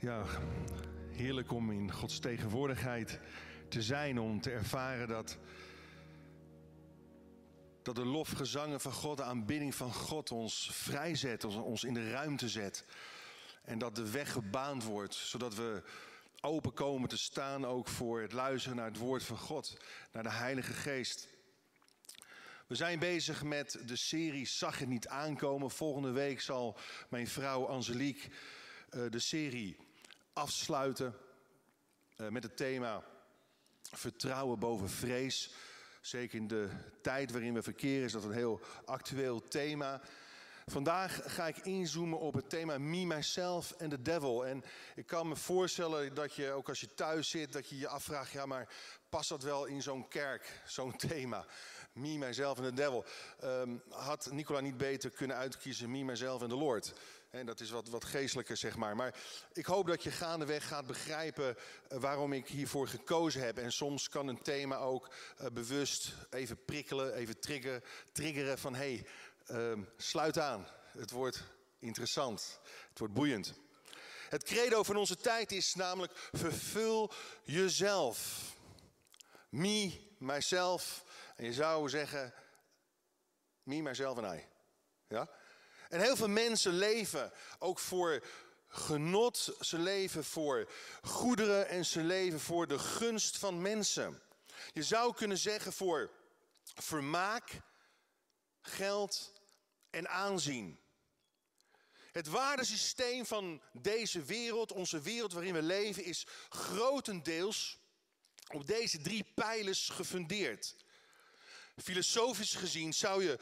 Ja, heerlijk om in Gods tegenwoordigheid te zijn, om te ervaren dat, dat de lofgezangen van God, de aanbidding van God ons vrijzet, ons, in de ruimte zet. En dat de weg gebaand wordt, zodat we open komen te staan ook voor het luisteren naar het woord van God, naar de Heilige Geest. We zijn bezig met de serie Zag het niet aankomen. Volgende week zal mijn vrouw Angelique uh, de serie afsluiten uh, met het thema vertrouwen boven vrees. Zeker in de tijd waarin we verkeren is dat een heel actueel thema. Vandaag ga ik inzoomen op het thema me, myself en the devil. En ik kan me voorstellen dat je, ook als je thuis zit, dat je je afvraagt, ja maar past dat wel in zo'n kerk, zo'n thema? Me, myself en the devil. Um, had Nicola niet beter kunnen uitkiezen me, myself en the Lord? En dat is wat, wat geestelijker, zeg maar. Maar ik hoop dat je gaandeweg gaat begrijpen uh, waarom ik hiervoor gekozen heb. En soms kan een thema ook uh, bewust even prikkelen, even trigger, triggeren van... hé, hey, uh, sluit aan, het wordt interessant, het wordt boeiend. Het credo van onze tijd is namelijk vervul jezelf. Me, myself. En je zou zeggen, me, myself en I. Ja? En heel veel mensen leven ook voor genot, ze leven voor goederen en ze leven voor de gunst van mensen. Je zou kunnen zeggen voor vermaak, geld en aanzien. Het waardesysteem van deze wereld, onze wereld waarin we leven, is grotendeels op deze drie pijlers gefundeerd. Filosofisch gezien zou je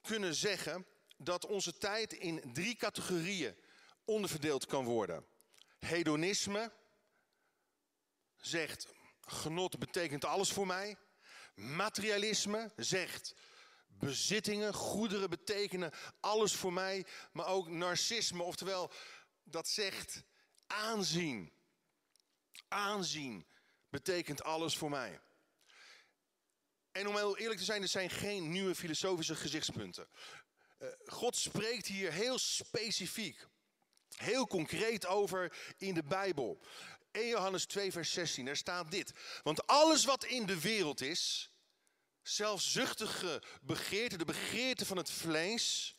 kunnen zeggen dat onze tijd in drie categorieën onderverdeeld kan worden. Hedonisme zegt genot betekent alles voor mij. Materialisme zegt bezittingen, goederen betekenen alles voor mij. Maar ook narcisme, oftewel dat zegt aanzien. Aanzien betekent alles voor mij. En om heel eerlijk te zijn, er zijn geen nieuwe filosofische gezichtspunten. Uh, God spreekt hier heel specifiek, heel concreet over in de Bijbel. 1 Johannes 2, vers 16, daar staat dit. Want alles wat in de wereld is, zelfzuchtige begeerte, de begeerte van het vlees,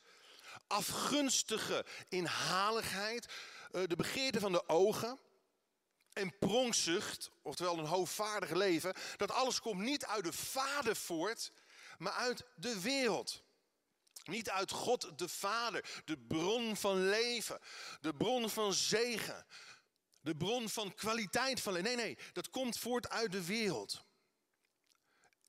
afgunstige inhaligheid, uh, de begeerte van de ogen en pronkzucht, oftewel een hoogvaardig leven, dat alles komt niet uit de Vader voort, maar uit de wereld. Niet uit God de Vader, de bron van leven, de bron van zegen, de bron van kwaliteit van leven. Nee, nee, dat komt voort uit de wereld.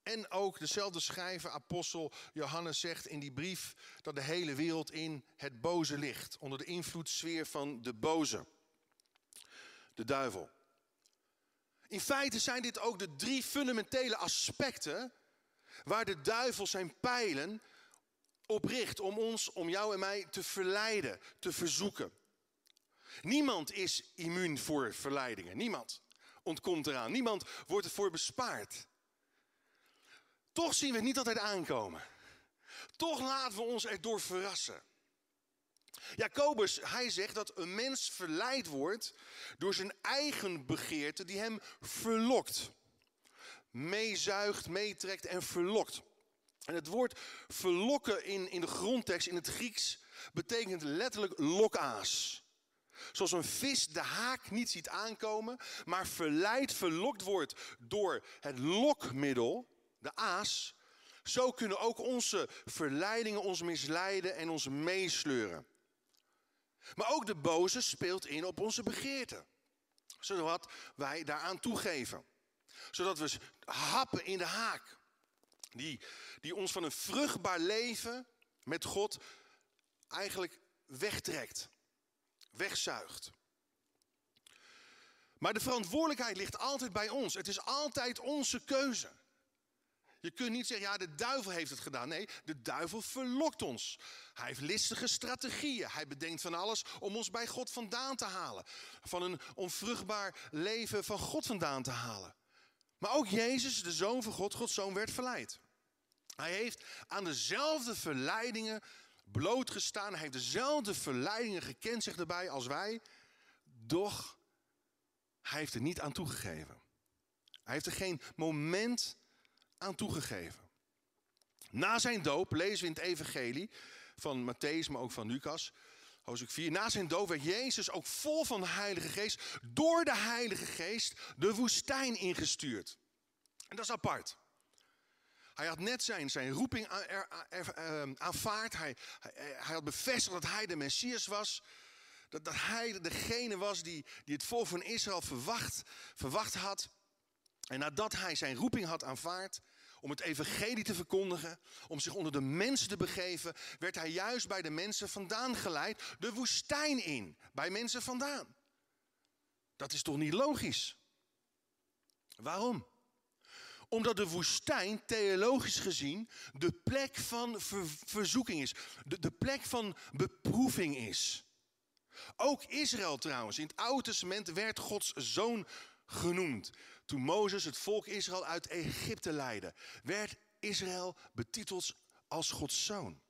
En ook dezelfde schrijver, apostel Johannes, zegt in die brief dat de hele wereld in het boze ligt, onder de invloedssfeer van de boze, de duivel. In feite zijn dit ook de drie fundamentele aspecten waar de duivel zijn pijlen op richt om ons, om jou en mij te verleiden, te verzoeken. Niemand is immuun voor verleidingen. Niemand ontkomt eraan. Niemand wordt ervoor bespaard. Toch zien we het niet altijd aankomen. Toch laten we ons erdoor verrassen. Jacobus, hij zegt dat een mens verleid wordt door zijn eigen begeerte die hem verlokt. Meezuigt, meetrekt en verlokt. En het woord verlokken in, in de grondtekst, in het Grieks, betekent letterlijk lokaas. Zoals een vis de haak niet ziet aankomen, maar verleid, verlokt wordt door het lokmiddel, de aas. Zo kunnen ook onze verleidingen ons misleiden en ons meesleuren. Maar ook de boze speelt in op onze begeerten. Zodat wij daaraan toegeven. Zodat we happen in de haak. Die, die ons van een vruchtbaar leven met God eigenlijk wegtrekt. Wegzuigt. Maar de verantwoordelijkheid ligt altijd bij ons. Het is altijd onze keuze. Je kunt niet zeggen, ja, de duivel heeft het gedaan. Nee, de duivel verlokt ons. Hij heeft listige strategieën. Hij bedenkt van alles om ons bij God vandaan te halen. Van een onvruchtbaar leven van God vandaan te halen. Maar ook Jezus, de Zoon van God, Gods Zoon, werd verleid. Hij heeft aan dezelfde verleidingen blootgestaan. Hij heeft dezelfde verleidingen gekend, zegt erbij, als wij. Doch hij heeft er niet aan toegegeven. Hij heeft er geen moment aan toegegeven. Na zijn doop lezen we in het evangelie van Matthäus, maar ook van Lucas, hoofdstuk 4. Na zijn doop werd Jezus ook vol van de Heilige Geest, door de Heilige Geest, de woestijn ingestuurd. En dat is apart. Hij had net zijn, zijn roeping ehm, aanvaard. Hij, hij, hij, had bevestigd dat hij de Messias was. Dat, dat hij degene was die, die het volk van Israël verwacht, verwacht had. En nadat hij zijn roeping had aanvaard om het evangelie te verkondigen, om zich onder de mensen te begeven, werd hij juist bij de mensen vandaan geleid, de woestijn in, bij mensen vandaan. Dat is toch niet logisch? Waarom? Omdat de woestijn theologisch gezien de plek van verzoeking is. De, de plek van beproeving is. Ook Israël trouwens. In het Oude Testament werd Gods zoon genoemd. Toen Mozes het volk Israël uit Egypte leidde, werd Israël betiteld als Gods zoon.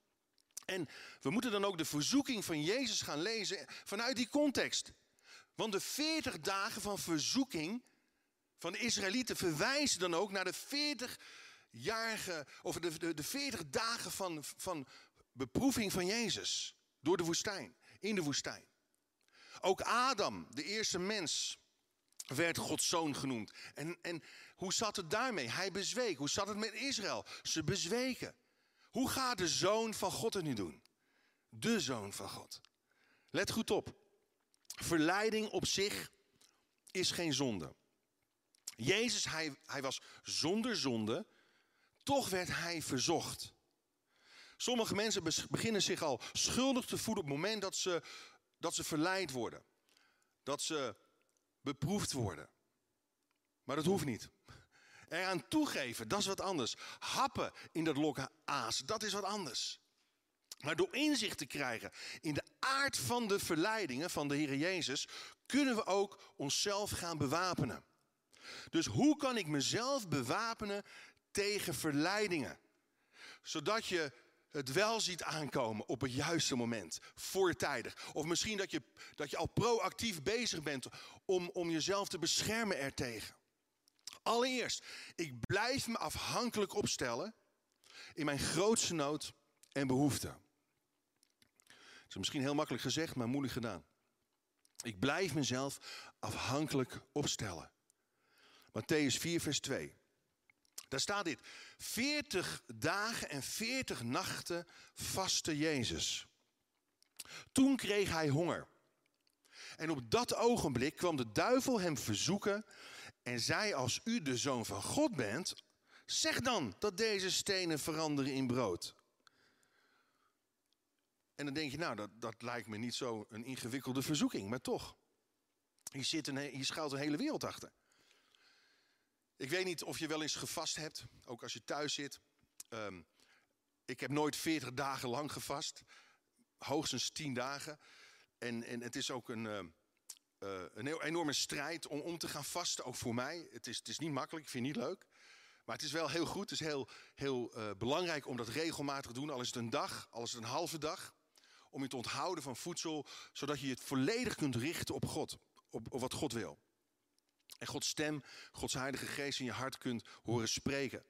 En we moeten dan ook de verzoeking van Jezus gaan lezen vanuit die context. Want de 40 dagen van verzoeking van de Israëlieten verwijzen dan ook naar de 40-jarige, of de, de, de 40 dagen van, van beproeving van Jezus door de woestijn, in de woestijn. Ook Adam, de eerste mens, werd Gods zoon genoemd. En, en hoe zat het daarmee? Hij bezweek. Hoe zat het met Israël? Ze bezweken. Hoe gaat de zoon van God het nu doen? De zoon van God. Let goed op. Verleiding op zich is geen zonde. Jezus, hij, hij was zonder zonde, toch werd hij verzocht. Sommige mensen beginnen zich al schuldig te voelen op het moment dat ze, dat ze verleid worden. Dat ze beproefd worden. Maar dat hoeft niet. Eraan toegeven, dat is wat anders. Happen in dat lokken aas, dat is wat anders. Maar door inzicht te krijgen in de aard van de verleidingen van de Heer Jezus, kunnen we ook onszelf gaan bewapenen. Dus hoe kan ik mezelf bewapenen tegen verleidingen? Zodat je het wel ziet aankomen op het juiste moment, voortijdig. Of misschien dat je, dat je al proactief bezig bent om, om jezelf te beschermen ertegen. Allereerst, ik blijf me afhankelijk opstellen in mijn grootste nood en behoefte. Dat is misschien heel makkelijk gezegd, maar moeilijk gedaan. Ik blijf mezelf afhankelijk opstellen. Matthäus 4, vers 2. Daar staat dit. 40 dagen en 40 nachten vastte Jezus. Toen kreeg hij honger. En op dat ogenblik kwam de duivel hem verzoeken en zei: Als u de zoon van God bent, zeg dan dat deze stenen veranderen in brood. En dan denk je, nou, dat, dat lijkt me niet zo een ingewikkelde verzoeking, maar toch. Hier, zit hier schuilt een hele wereld achter. Ik weet niet of je wel eens gevast hebt, ook als je thuis zit. Ehm, ik heb nooit 40 dagen lang gevast, hoogstens 10 dagen. En, en het is ook een, uh, enorme strijd om, om te gaan vasten, ook voor mij. Het is, het is niet makkelijk, ik vind het niet leuk. Maar het is wel heel goed, het is heel, heel uh, belangrijk om dat regelmatig te doen. Al is het een dag, al is het een halve dag. Om je te onthouden van voedsel, zodat je het volledig kunt richten op God. Op wat God wil. En Gods stem, Gods heilige geest in je hart kunt horen spreken.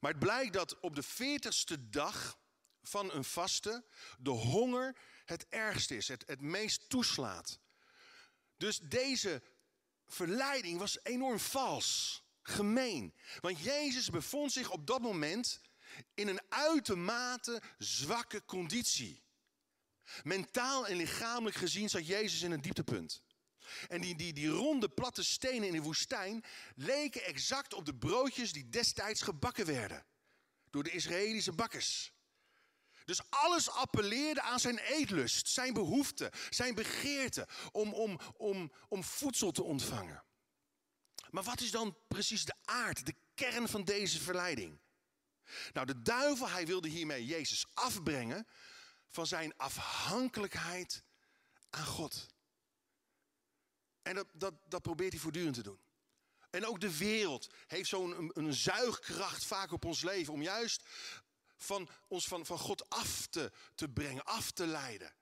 Maar het blijkt dat op de veertigste dag van een vaste de honger het ergst is, het, het meest toeslaat. Dus deze verleiding was enorm vals, gemeen. Want Jezus bevond zich op dat moment in een uitermate zwakke conditie. Mentaal en lichamelijk gezien zat Jezus in een dieptepunt. En die, die, die ronde platte stenen in de woestijn leken exact op de broodjes die destijds gebakken werden. Door de Israëlische bakkers. Dus alles appelleerde aan zijn eetlust, zijn behoefte, zijn begeerte om, om, om, om voedsel te ontvangen. Maar wat is dan precies de aard, de kern van deze verleiding? Nou, de duivel, hij wilde hiermee Jezus afbrengen van zijn afhankelijkheid aan God. En dat, dat, dat probeert hij voortdurend te doen. En ook de wereld heeft zo'n een, zuigkracht vaak op ons leven om juist van ons van, van God af te, te brengen, af te leiden.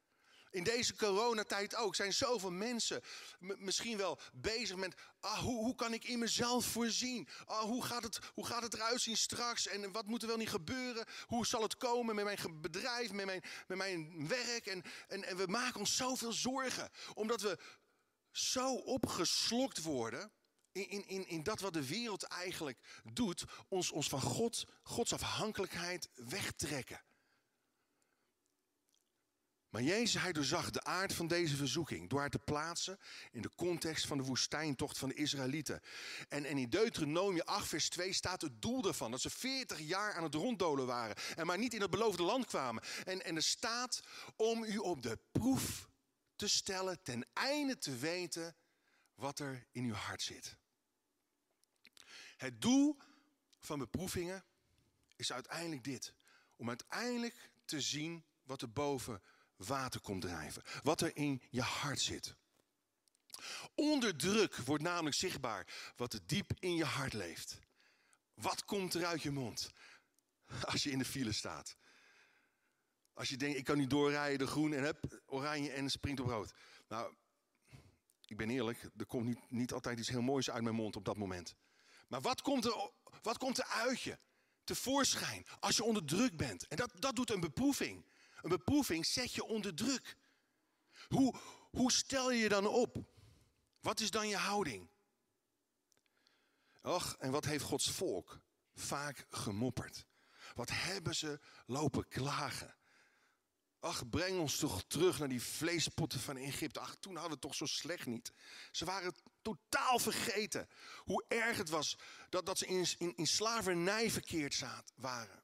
In deze coronatijd ook zijn zoveel mensen misschien wel bezig met ah, hoe, hoe kan ik in mezelf voorzien? Ah, hoe, gaat het, hoe gaat het eruit zien straks? En wat moet er wel niet gebeuren? Hoe zal het komen met mijn bedrijf, met mijn, met mijn werk? En, en, en we maken ons zoveel zorgen, omdat we zo opgeslokt worden in, in, in, dat wat de wereld eigenlijk doet, ons, ons van God, Gods afhankelijkheid wegtrekken. Maar Jezus, hij doorzag de aard van deze verzoeking door haar te plaatsen in de context van de woestijntocht van de Israëlieten. En, en in Deuteronomie 8, vers 2 staat het doel daarvan, dat ze 40 jaar aan het ronddolen waren en maar niet in het beloofde land kwamen. En, en er staat om u op de proef te stellen, ten einde te weten wat er in uw hart zit. Het doel van beproevingen is uiteindelijk dit: om uiteindelijk te zien wat er boven water komt drijven. Wat er in je hart zit. Onder druk wordt namelijk zichtbaar wat er diep in je hart leeft. Wat komt er uit je mond als je in de file staat? Als je denkt, ik kan niet doorrijden, de groen en heb oranje en springt op rood. Nou, ik ben eerlijk, er komt niet, niet altijd iets heel moois uit mijn mond op dat moment. Maar wat komt er, wat komt er uit je? Tevoorschijn als je onder druk bent. En dat, dat doet een beproeving. Een beproeving zet je onder druk. Hoe, hoe stel je je dan op? Wat is dan je houding? Och, en wat heeft Gods volk vaak gemopperd? Wat hebben ze lopen klagen? Ach, breng ons toch terug naar die vleespotten van Egypte. Ach, toen hadden we het toch zo slecht niet. Ze waren totaal vergeten hoe erg het was dat, dat ze in, in, in slavernij verkeerd waren.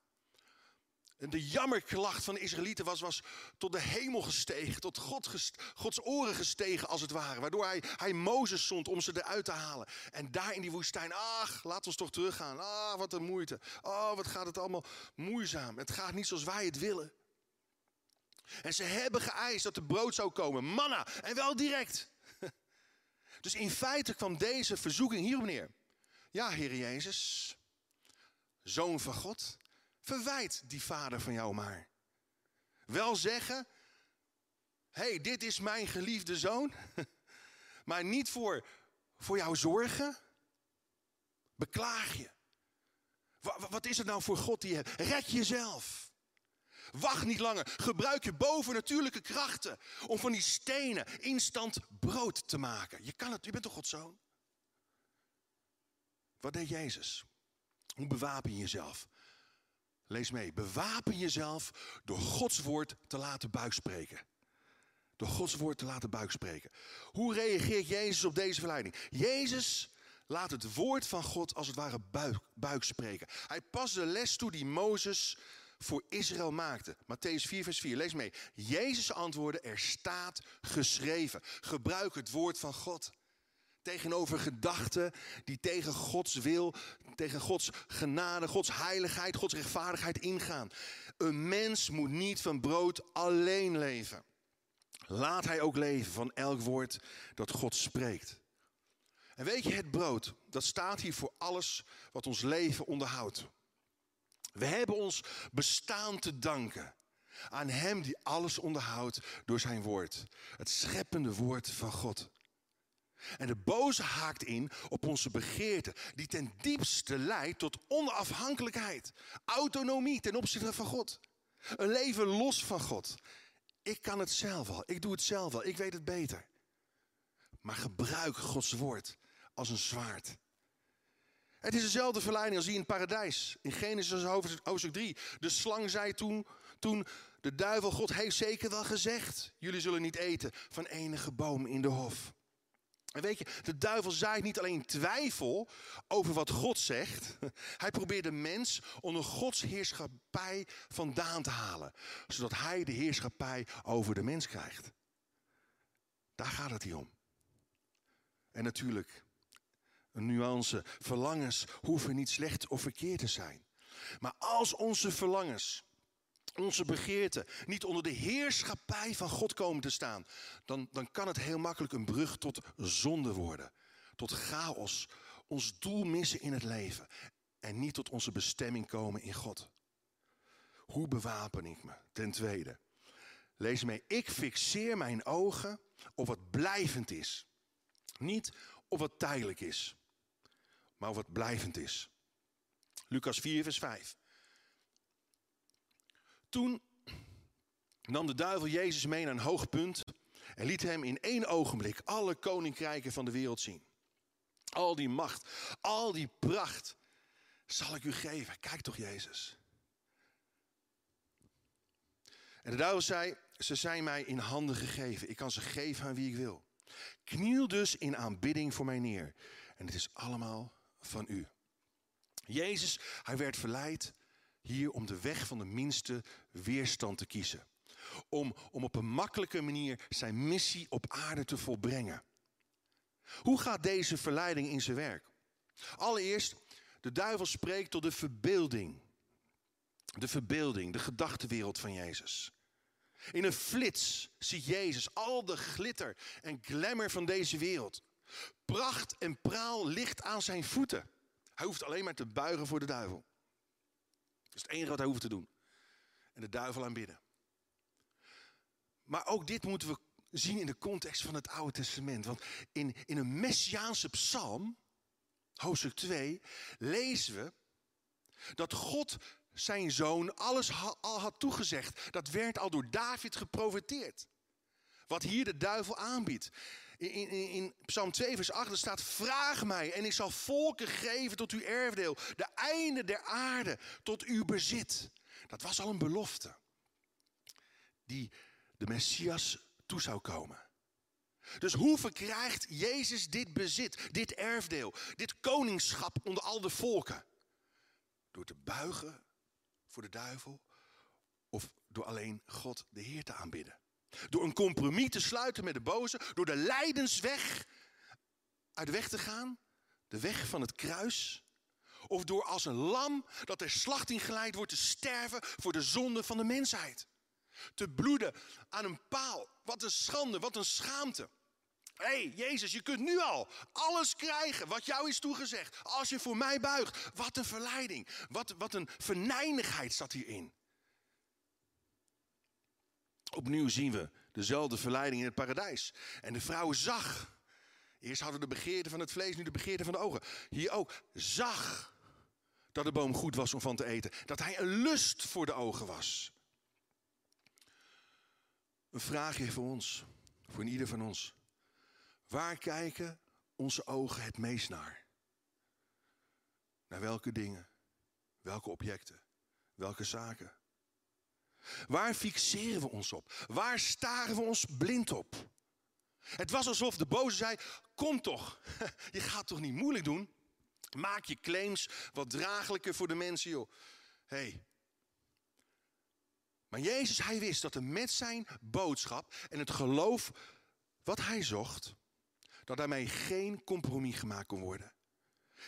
En de jammerklacht van de Israëlieten was, was tot de hemel gestegen, tot God Gods oren gestegen als het ware. Waardoor hij, hij Mozes zond om ze eruit te halen. En daar in die woestijn, ach, laat ons toch teruggaan. Ah, wat een moeite. Oh, wat gaat het allemaal moeizaam. Het gaat niet zoals wij het willen. En ze hebben geëist dat er brood zou komen. Manna. En wel direct. Dus in feite kwam deze verzoeking hierop neer. Ja, Heer Jezus, Zoon van God, verwijt die vader van jou maar. Wel zeggen, hey, dit is mijn geliefde zoon, maar niet voor, voor jouw zorgen. Beklaag je. Wat is het nou voor God die je? Red jezelf. Wacht niet langer. Gebruik je bovennatuurlijke krachten om van die stenen instant brood te maken. Je kan het, je bent toch Gods zoon? Wat deed Jezus? Hoe bewapen je jezelf? Lees mee. Bewapen jezelf door Gods woord te laten buikspreken. Door Gods woord te laten buikspreken. Hoe reageert Jezus op deze verleiding? Jezus laat het woord van God als het ware buik. Hij past de les toe die Mozes voor Israël maakte. Matthäus 4, vers 4. Lees mee. Jezus antwoordde, er staat geschreven. Gebruik het woord van God. Tegenover gedachten die tegen Gods wil, tegen Gods genade, Gods heiligheid, Gods rechtvaardigheid ingaan. Een mens moet niet van brood alleen leven. Laat hij ook leven van elk woord dat God spreekt. En weet je, het brood, dat staat hier voor alles wat ons leven onderhoudt. We hebben ons bestaan te danken aan Hem die alles onderhoudt door zijn woord. Het scheppende woord van God. En de boze haakt in op onze begeerte, die ten diepste leidt tot onafhankelijkheid, autonomie ten opzichte van God. Een leven los van God. Ik kan het zelf al, ik doe het zelf al, ik weet het beter. Maar gebruik Gods woord als een zwaard. Het is dezelfde verleiding als die in het paradijs. In Genesis hoofdstuk 3. De slang zei toen, toen de duivel, God heeft zeker wel gezegd. Jullie zullen niet eten van enige boom in de hof. En weet je, de duivel zaait niet alleen twijfel over wat God zegt. Hij probeert de mens onder Gods heerschappij vandaan te halen. Zodat hij de heerschappij over de mens krijgt. Daar gaat het hier om. En natuurlijk, een nuance. Verlangens hoeven niet slecht of verkeerd te zijn. Maar als onze verlangens, onze begeerten niet onder de heerschappij van God komen te staan, dan, dan kan het heel makkelijk een brug tot zonde worden. Tot chaos, ons doel missen in het leven en niet tot onze bestemming komen in God. Hoe bewapen ik me? Ten tweede, Lees mee. Ik fixeer mijn ogen op wat blijvend is. Niet op wat tijdelijk is, maar wat blijvend is. Lucas 4, vers 5. Toen nam de duivel Jezus mee naar een hoog punt en liet hem in één ogenblik alle koninkrijken van de wereld zien. Al die macht, al die pracht zal ik u geven. Kijk toch, Jezus. En de duivel zei, ze zijn mij in handen gegeven. Ik kan ze geven aan wie ik wil. Kniel dus in aanbidding voor mij neer. En het is allemaal van u. Jezus, hij werd verleid hier om de weg van de minste weerstand te kiezen. Om, om op een makkelijke manier zijn missie op aarde te volbrengen. Hoe gaat deze verleiding in zijn werk? Allereerst, de duivel spreekt tot de verbeelding. De verbeelding, de gedachtenwereld van Jezus. In een flits ziet Jezus al de glitter en glamour van deze wereld. Pracht en praal ligt aan zijn voeten. Hij hoeft alleen maar te buigen voor de duivel. Dat is het enige wat hij hoeft te doen. En de duivel aanbidden. Maar ook dit moeten we zien in de context van het Oude Testament. Want in, in een Messiaanse psalm, hoofdstuk 2, lezen we dat God zijn zoon alles al had toegezegd. Dat werd al door David geprofeteerd. Wat hier de duivel aanbiedt. In, in, in, Psalm 2, vers 8 staat: Vraag mij en ik zal volken geven tot uw erfdeel. De einde der aarde tot uw bezit. Dat was al een belofte. Die de Messias toe zou komen. Dus hoe verkrijgt Jezus dit bezit, dit erfdeel, dit koningschap onder al de volken? Door te buigen voor de duivel of door alleen God de Heer te aanbidden? Door een compromis te sluiten met de boze, door de lijdensweg uit de weg te gaan, de weg van het kruis, of door als een lam dat er slachting geleid wordt te sterven voor de zonde van de mensheid. Te bloeden aan een paal. Wat een schande, wat een schaamte. Hé, hey, Jezus, je kunt nu al alles krijgen wat jou is toegezegd. Als je voor mij buigt. Wat een verleiding. Wat, wat een verneinigheid zat hierin. Opnieuw zien we dezelfde verleiding in het paradijs. En de vrouw zag. Eerst hadden de begeerten van het vlees, nu de begeerten van de ogen. Hier ook. Zag dat de boom goed was om van te eten. Dat hij een lust voor de ogen was. Een vraagje voor ons, voor ieder van ons. Waar kijken onze ogen het meest naar? Naar welke dingen? Welke objecten? Welke zaken? Waar fixeren we ons op? Waar staren we ons blind op? Het was alsof de boze zei: Kom toch, je gaat toch niet moeilijk doen? Maak je claims wat draaglijker voor de mensen, joh. hey, maar Jezus, hij wist dat er met zijn boodschap en het geloof wat hij zocht, dat daarmee geen compromis gemaakt kon worden.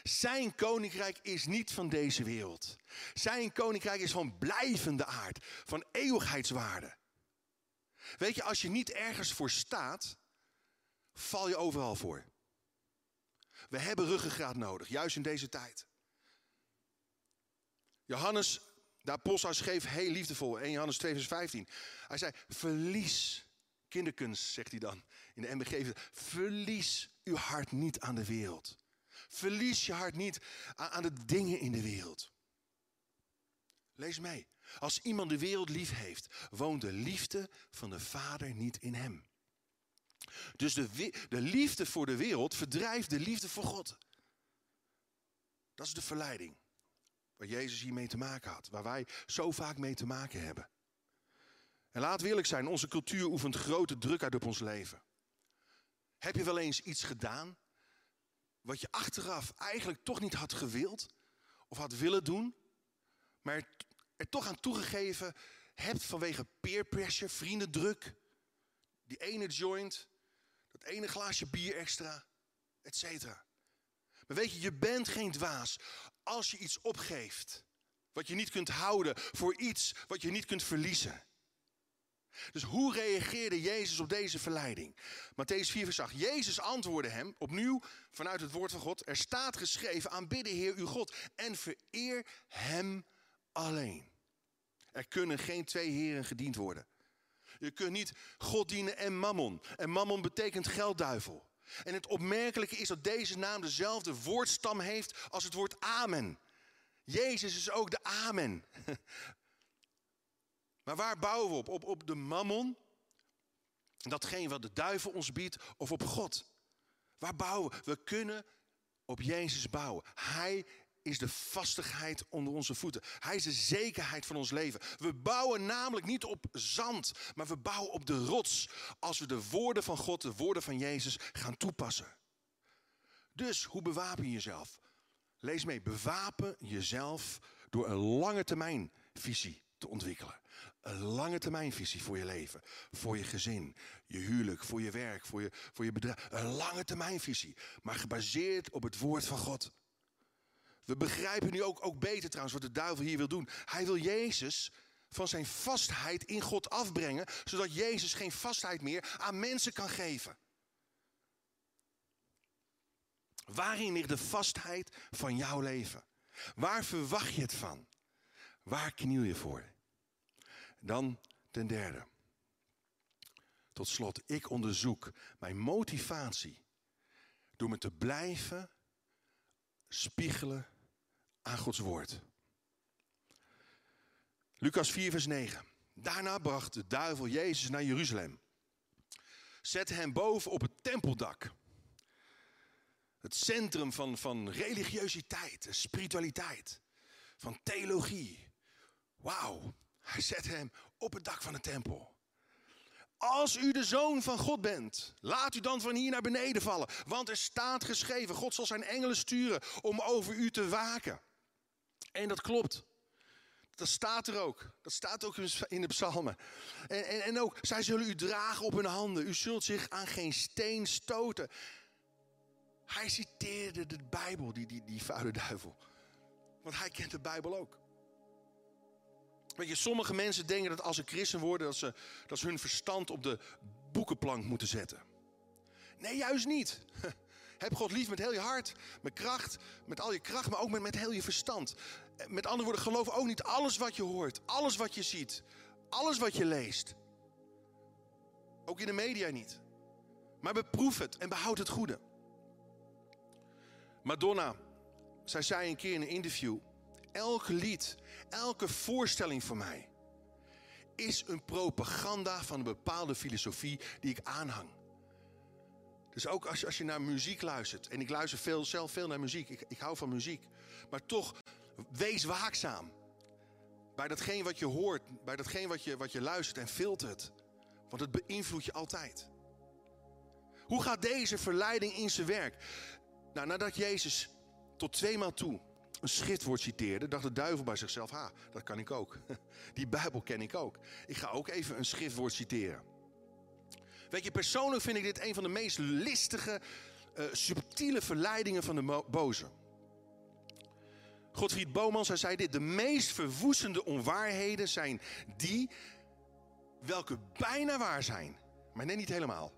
Zijn koninkrijk is niet van deze wereld. Zijn koninkrijk is van blijvende aard, van eeuwigheidswaarde. Weet je, als je niet ergens voor staat, val je overal voor. We hebben ruggengraat nodig, juist in deze tijd. Johannes de apostel schreef heel liefdevol, 1 Johannes 2 vers 15. Hij zei, verlies, kinderkunst zegt hij dan in de MBG, verlies uw hart niet aan de wereld. Verlies je hart niet aan de dingen in de wereld. Lees mee. Als iemand de wereld lief heeft, woont de liefde van de Vader niet in hem. Dus de, de liefde voor de wereld verdrijft de liefde voor God. Dat is de verleiding. Waar Jezus hiermee te maken had. Waar wij zo vaak mee te maken hebben. En laat eerlijk zijn, onze cultuur oefent grote druk uit op ons leven. Heb je wel eens iets gedaan wat je achteraf eigenlijk toch niet had gewild of had willen doen, maar er toch aan toegegeven hebt vanwege peer pressure, vriendendruk, die ene joint, dat ene glaasje bier extra, et cetera. Maar weet je, je bent geen dwaas als je iets opgeeft. Wat je niet kunt houden voor iets wat je niet kunt verliezen. Dus hoe reageerde Jezus op deze verleiding? Matthäus 4 vers 8. Jezus antwoordde hem, opnieuw vanuit het woord van God. Er staat geschreven, aanbidden Heer uw God en vereer hem alleen. Er kunnen geen twee heren gediend worden. Je kunt niet God dienen en mammon. En mammon betekent geldduivel. En het opmerkelijke is dat deze naam dezelfde woordstam heeft als het woord amen. Jezus is ook de amen. Maar waar bouwen we op? Op, op de mammon? Datgene wat de duivel ons biedt of op God? Waar bouwen we? We kunnen op Jezus bouwen. Hij is de vastigheid onder onze voeten. Hij is de zekerheid van ons leven. We bouwen namelijk niet op zand, maar we bouwen op de rots. Als we de woorden van God, de woorden van Jezus gaan toepassen. Dus hoe bewapen je jezelf? Lees mee, bewapen jezelf door een lange termijn visie te ontwikkelen. Een lange termijnvisie voor je leven, voor je gezin, je huwelijk, voor je werk, voor je, voor je bedrijf. Een lange termijnvisie, maar gebaseerd op het woord van God. We begrijpen nu ook, ook beter trouwens wat de duivel hier wil doen. Hij wil Jezus van zijn vastheid in God afbrengen, zodat Jezus geen vastheid meer aan mensen kan geven. Waarin ligt de vastheid van jouw leven? Waar verwacht je het van? Waar kniel je voor? Dan ten derde. Tot slot, ik onderzoek mijn motivatie door me te blijven spiegelen aan Gods woord. Lucas 4, vers 9. Daarna bracht de duivel Jezus naar Jeruzalem. Zette hem boven op het tempeldak. Het centrum van, van religiositeit, spiritualiteit, van theologie. Wauw, hij zet hem op het dak van de tempel. Als u de zoon van God bent, laat u dan van hier naar beneden vallen. Want er staat geschreven, God zal zijn engelen sturen om over u te waken. En dat klopt. Dat staat er ook. Dat staat ook in de psalmen. En, en, en ook, zij zullen u dragen op hun handen. U zult zich aan geen steen stoten. Hij citeerde de Bijbel, die, die, die vuile duivel. Want hij kent de Bijbel ook. Weet je, sommige mensen denken dat als ze christen worden, dat ze, dat ze hun verstand op de boekenplank moeten zetten. Nee, juist niet. Heb God lief met heel je hart, met kracht, met al je kracht, maar ook met, met heel je verstand. Met andere woorden, geloof ook niet alles wat je hoort, alles wat je ziet, alles wat je leest. Ook in de media niet. Maar beproef het en behoud het goede. Madonna, zij zei een keer in een interview: elke lied, elke voorstelling van mij is een propaganda van een bepaalde filosofie die ik aanhang. Dus ook als je, als je naar muziek luistert, en ik luister veel, zelf veel naar muziek, ik, ik hou van muziek, maar toch wees waakzaam bij datgene wat je hoort, bij datgene wat je, wat je luistert en filter het. Want het beïnvloedt je altijd. Hoe gaat deze verleiding in zijn werk? Nou, nadat Jezus tot tweemaal toe een schriftwoord citeerde, dacht de duivel bij zichzelf: ha, dat kan ik ook. Die Bijbel ken ik ook. Ik ga ook even een schriftwoord citeren. Weet je, persoonlijk vind ik dit een van de meest listige, uh, subtiele verleidingen van de boze. Godfried Bomans, hij zei dit: de meest verwoestende onwaarheden zijn die welke bijna waar zijn, maar net niet helemaal.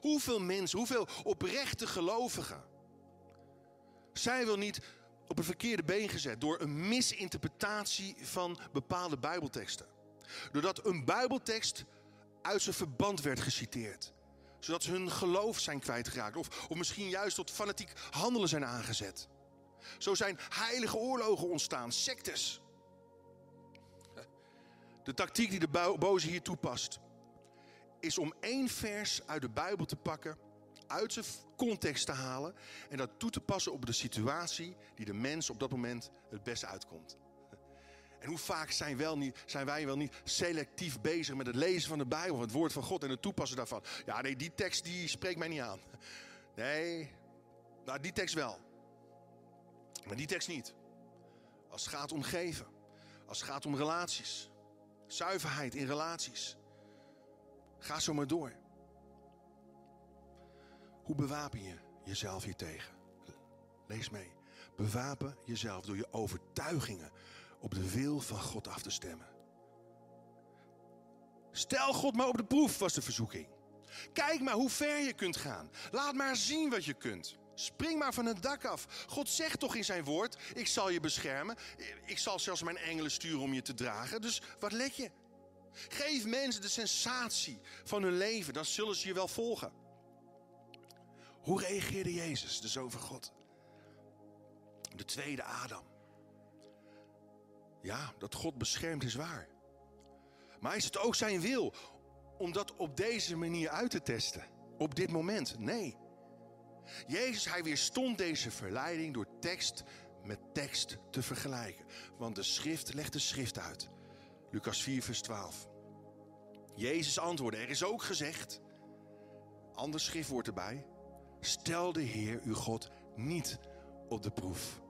Hoeveel mensen, hoeveel oprechte gelovigen zijn wel niet op een verkeerde been gezet door een misinterpretatie van bepaalde Bijbelteksten. Doordat een Bijbeltekst uit zijn verband werd geciteerd. Zodat ze hun geloof zijn kwijtgeraakt. Of, of misschien juist tot fanatiek handelen zijn aangezet. Zo zijn heilige oorlogen ontstaan, sectes. De tactiek die de boze hier toepast, is om één vers uit de Bijbel te pakken, uit zijn context te halen en dat toe te passen op de situatie die de mens op dat moment het beste uitkomt. En hoe vaak zijn, wel niet, zijn wij wel niet selectief bezig met het lezen van de Bijbel, het woord van God en het toepassen daarvan? Ja, nee, die tekst die spreekt mij niet aan. Nee, nou die tekst wel. Maar die tekst niet. Als het gaat om geven, als het gaat om relaties, zuiverheid in relaties. Ga zo maar door. Hoe bewapen je jezelf hiertegen? Lees mee. Bewapen jezelf door je overtuigingen op de wil van God af te stemmen. Stel God maar op de proef, was de verzoeking. Kijk maar hoe ver je kunt gaan. Laat maar zien wat je kunt. Spring maar van het dak af. God zegt toch in zijn woord: Ik zal je beschermen. Ik zal zelfs mijn engelen sturen om je te dragen. Dus wat let je? Geef mensen de sensatie van hun leven, dan zullen ze je wel volgen. Hoe reageerde Jezus, de Zoon van God? De tweede Adam. Ja, dat God beschermt is waar. Maar is het ook zijn wil om dat op deze manier uit te testen? Op dit moment? Nee. Jezus, hij weerstond deze verleiding door tekst met tekst te vergelijken. Want de schrift legt de schrift uit. Lucas 4, vers 12. Jezus antwoordde, er is ook gezegd, ander schriftwoord erbij, stel de Heer uw God niet op de proef.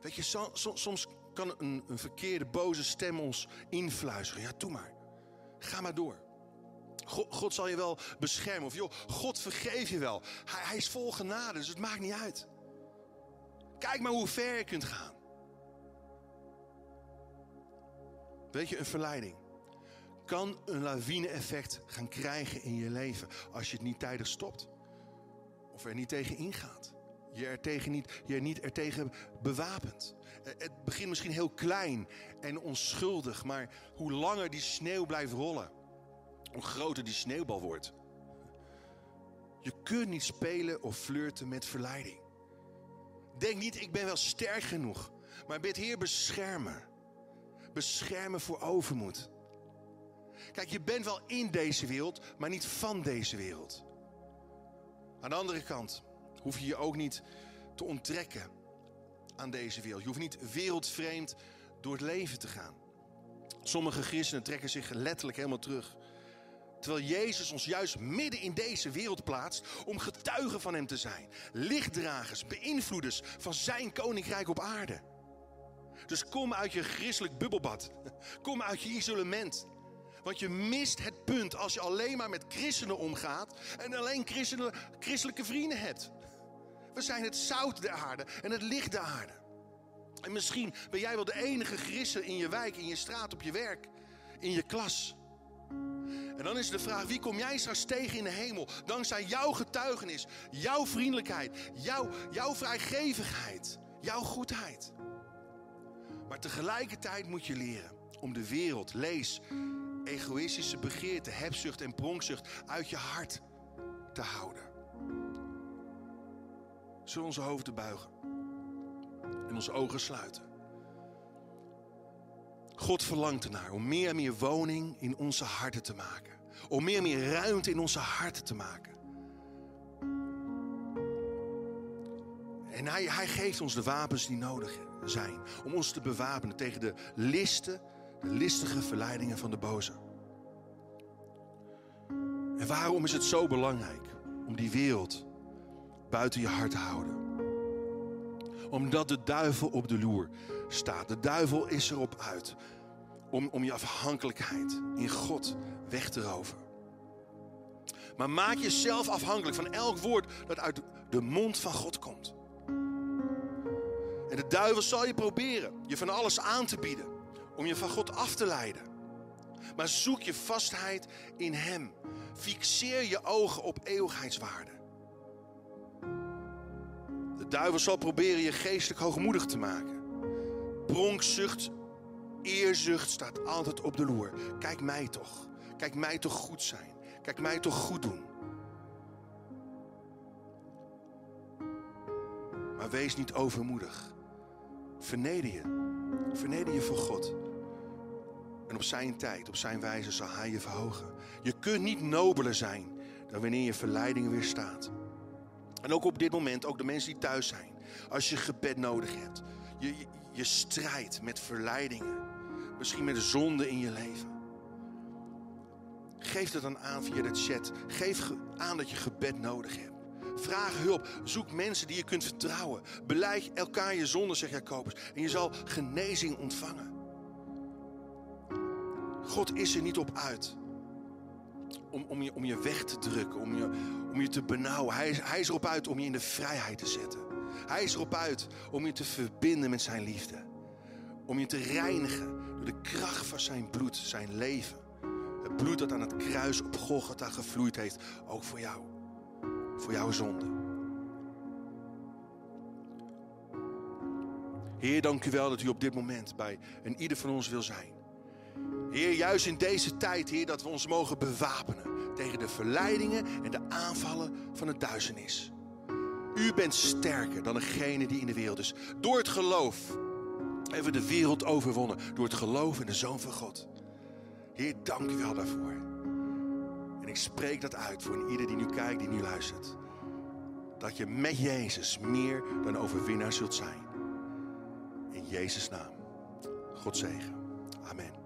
Weet je, soms kan een, een verkeerde, boze stem ons influisteren. Ja, doe maar. Ga maar door. God, zal je wel beschermen. Of joh, God vergeef je wel. Hij, hij, is vol genade, dus het maakt niet uit. Kijk maar hoe ver je kunt gaan. Weet je, een verleiding kan een lawine-effect gaan krijgen in je leven als je het niet tijdig stopt. Of er niet tegen ingaat. Je er, tegen niet, je er niet er tegen bewapent. Eh, het begint misschien heel klein en onschuldig, maar hoe langer die sneeuw blijft rollen, hoe groter die sneeuwbal wordt. Je kunt niet spelen of flirten met verleiding. Denk niet, ik ben wel sterk genoeg. Maar bid Heer beschermen. Beschermen voor overmoed. Kijk, je bent wel in deze wereld, maar niet van deze wereld. Aan de andere kant hoef je je ook niet te onttrekken aan deze wereld. Je hoeft niet wereldvreemd door het leven te gaan. Sommige christenen trekken zich letterlijk helemaal terug. Terwijl Jezus ons juist midden in deze wereld plaatst om getuigen van Hem te zijn. Lichtdragers, beïnvloeders van Zijn koninkrijk op aarde. Dus kom uit je christelijk bubbelbad. Kom uit je isolement. Want je mist het punt als je alleen maar met christenen omgaat en alleen christelijke vrienden hebt. We zijn het zout der aarde en het licht der aarde. En misschien ben jij wel de enige christen in je wijk, in je straat, op je werk, in je klas. En dan is de vraag, wie kom jij straks tegen in de hemel? Dankzij jouw getuigenis, jouw vriendelijkheid, jouw, jouw vrijgevigheid, jouw goedheid. Maar tegelijkertijd moet je leren om de wereld, lees, egoïstische begeerte, hebzucht en pronkzucht uit je hart te houden. Zullen onze hoofden buigen en onze ogen sluiten. God verlangt ernaar om meer en meer woning in onze harten te maken. Om meer en meer ruimte in onze harten te maken. En hij, hij geeft ons de wapens die nodig zijn om ons te bewapenen tegen de listen, de listige verleidingen van de boze. En waarom is het zo belangrijk om die wereld buiten je hart te houden. Omdat de duivel op de loer staat. De duivel is erop uit om, om je afhankelijkheid in God weg te roven. Maar maak jezelf afhankelijk van elk woord dat uit de mond van God komt. En de duivel zal je proberen je van alles aan te bieden om je van God af te leiden. Maar zoek je vastheid in Hem. Fixeer je ogen op eeuwigheidswaarde. De duivel zal proberen je geestelijk hoogmoedig te maken. Pronkzucht, eerzucht staat altijd op de loer. Kijk mij toch. Kijk mij toch goed zijn. Kijk mij toch goed doen. Maar wees niet overmoedig. Verneder je. Verneder je voor God. En op zijn tijd, op zijn wijze zal hij je verhogen. Je kunt niet nobeler zijn dan wanneer je verleidingen weerstaat. En ook op dit moment, ook de mensen die thuis zijn. Als je gebed nodig hebt. Je, je, strijdt met verleidingen. Misschien met zonde in je leven. Geef dat dan aan via de chat. Geef aan dat je gebed nodig hebt. Vraag hulp. Zoek mensen die je kunt vertrouwen. Beleid elkaar je zonde, zegt Jacobus. En je zal genezing ontvangen. God is er niet op uit om, om, je, om je weg te drukken, om je, om je te benauwen. Hij is, hij is erop uit om je in de vrijheid te zetten. Hij is erop uit om je te verbinden met zijn liefde. Om je te reinigen door de kracht van zijn bloed, zijn leven. Het bloed dat aan het kruis op Golgotha gevloeid heeft, ook voor jou. Voor jouw zonde. Heer, dank u wel dat u op dit moment bij een ieder van ons wil zijn. Heer, juist in deze tijd, Heer, dat we ons mogen bewapenen tegen de verleidingen en de aanvallen van het duisternis. U bent sterker dan degene die in de wereld is. Door het geloof hebben we de wereld overwonnen. Door het geloof in de Zoon van God. Heer, dank u wel daarvoor. En ik spreek dat uit voor ieder die nu kijkt, die nu luistert. Dat je met Jezus meer dan overwinnaar zult zijn. In Jezus' naam. God zegen. Amen.